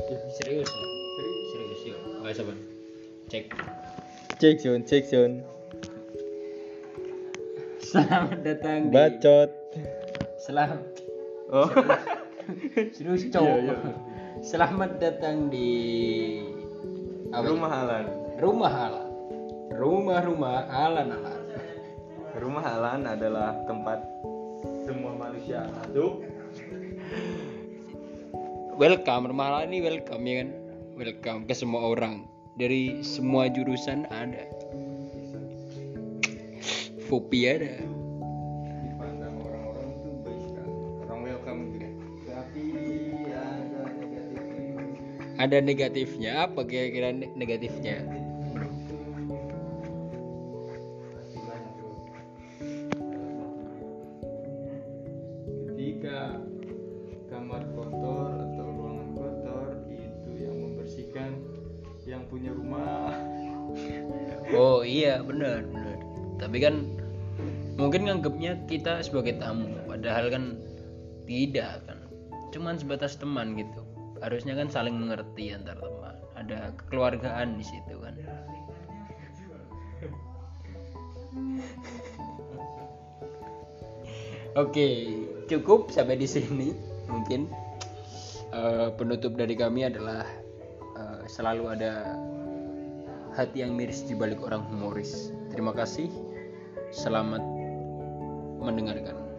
bahasa apa cek Cek Sun, cek Sun. selamat datang di Bacot. selamat Oh. serius Iya, cowok iya. selamat datang di apa itu? Rumah Alan. rumah Alan rumah-rumah Alan Alan Rumah Alan adalah tempat semua manusia masuk. Welcome rumah Alan ini welcome ya kan? Welcome ke semua orang. Dari semua jurusan ada. Fopi ada. Ada negatifnya. apa kira-kira ne- negatifnya. Ketika kamar kotor punya rumah. oh iya benar benar. Tapi kan mungkin nganggapnya kita sebagai tamu padahal kan tidak kan. Cuman sebatas teman gitu. Harusnya kan saling mengerti antar teman. Ada kekeluargaan di situ kan. Oke, cukup sampai di sini. Mungkin. Eh, penutup dari kami adalah selalu ada hati yang miris di balik orang humoris. Terima kasih. Selamat mendengarkan.